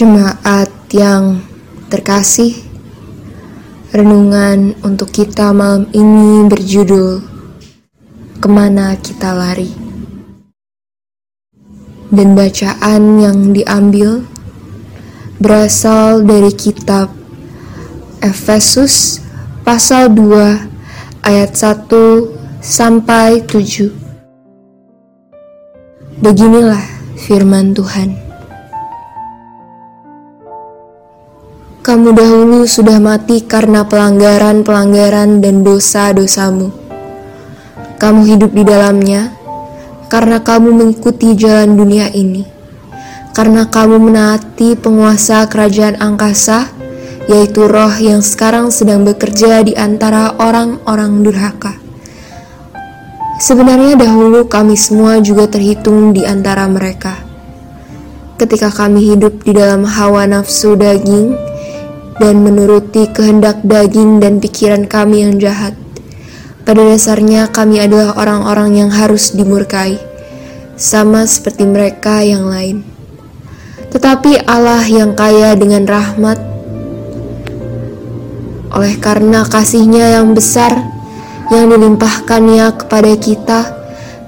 Jemaat yang terkasih, renungan untuk kita malam ini berjudul Ke mana Kita Lari. Dan bacaan yang diambil berasal dari kitab Efesus pasal 2 ayat 1 sampai 7. Beginilah firman Tuhan. Kamu dahulu sudah mati karena pelanggaran-pelanggaran dan dosa-dosamu. Kamu hidup di dalamnya karena kamu mengikuti jalan dunia ini. Karena kamu menaati penguasa kerajaan angkasa, yaitu roh yang sekarang sedang bekerja di antara orang-orang durhaka. Sebenarnya dahulu kami semua juga terhitung di antara mereka. Ketika kami hidup di dalam hawa nafsu daging, dan menuruti kehendak daging dan pikiran kami yang jahat. Pada dasarnya, kami adalah orang-orang yang harus dimurkai, sama seperti mereka yang lain. Tetapi Allah yang kaya dengan rahmat, oleh karena kasihnya yang besar yang dilimpahkannya kepada kita,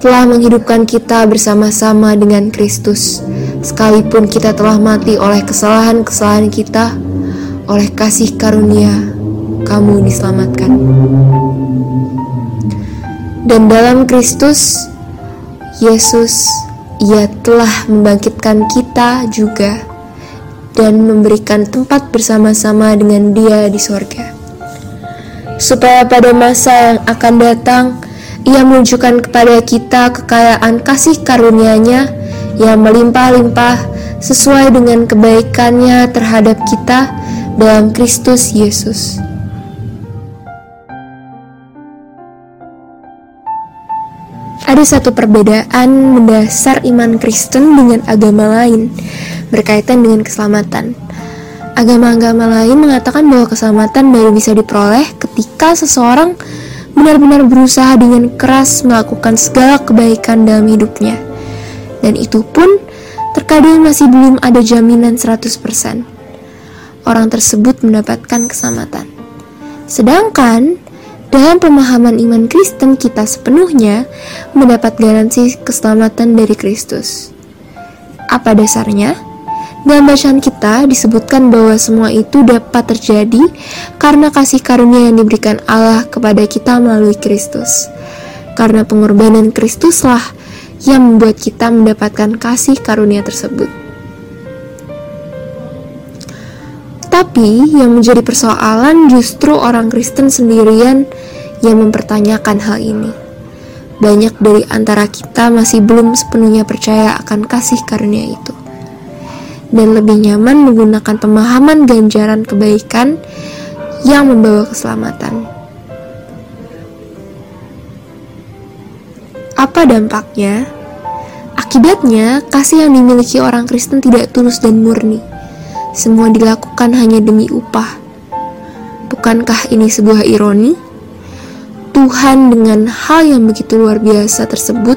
telah menghidupkan kita bersama-sama dengan Kristus, sekalipun kita telah mati oleh kesalahan-kesalahan kita oleh kasih karunia kamu diselamatkan. Dan dalam Kristus Yesus ia telah membangkitkan kita juga dan memberikan tempat bersama-sama dengan dia di sorga. Supaya pada masa yang akan datang, ia menunjukkan kepada kita kekayaan kasih karunia-Nya yang melimpah-limpah sesuai dengan kebaikannya terhadap kita dalam Kristus Yesus. Ada satu perbedaan mendasar iman Kristen dengan agama lain berkaitan dengan keselamatan. Agama-agama lain mengatakan bahwa keselamatan baru bisa diperoleh ketika seseorang benar-benar berusaha dengan keras melakukan segala kebaikan dalam hidupnya. Dan itu pun terkadang masih belum ada jaminan 100% orang tersebut mendapatkan keselamatan. Sedangkan dalam pemahaman iman Kristen kita sepenuhnya mendapat garansi keselamatan dari Kristus. Apa dasarnya? Dalam bacaan kita disebutkan bahwa semua itu dapat terjadi karena kasih karunia yang diberikan Allah kepada kita melalui Kristus. Karena pengorbanan Kristuslah yang membuat kita mendapatkan kasih karunia tersebut. Tapi yang menjadi persoalan justru orang Kristen sendirian yang mempertanyakan hal ini. Banyak dari antara kita masih belum sepenuhnya percaya akan kasih karunia itu. Dan lebih nyaman menggunakan pemahaman ganjaran kebaikan yang membawa keselamatan. Apa dampaknya? Akibatnya, kasih yang dimiliki orang Kristen tidak tulus dan murni semua dilakukan hanya demi upah. Bukankah ini sebuah ironi? Tuhan dengan hal yang begitu luar biasa tersebut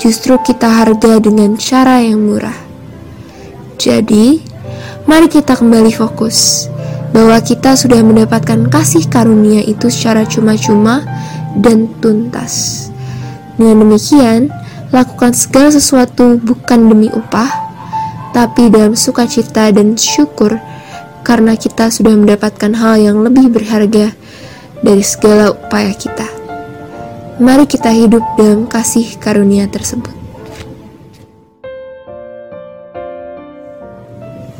justru kita harga dengan cara yang murah. Jadi, mari kita kembali fokus bahwa kita sudah mendapatkan kasih karunia itu secara cuma-cuma dan tuntas. Dengan demikian, lakukan segala sesuatu bukan demi upah, tapi dalam sukacita dan syukur karena kita sudah mendapatkan hal yang lebih berharga dari segala upaya kita. Mari kita hidup dalam kasih karunia tersebut.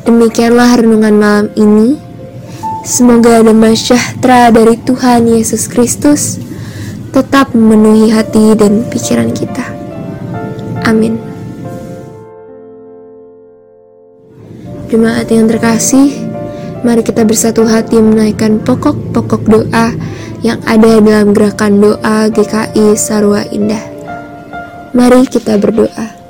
Demikianlah renungan malam ini. Semoga damai sejahtera dari Tuhan Yesus Kristus tetap memenuhi hati dan pikiran kita. Amin. Jemaat yang terkasih, mari kita bersatu hati menaikkan pokok-pokok doa yang ada dalam gerakan doa GKI Sarwa Indah. Mari kita berdoa.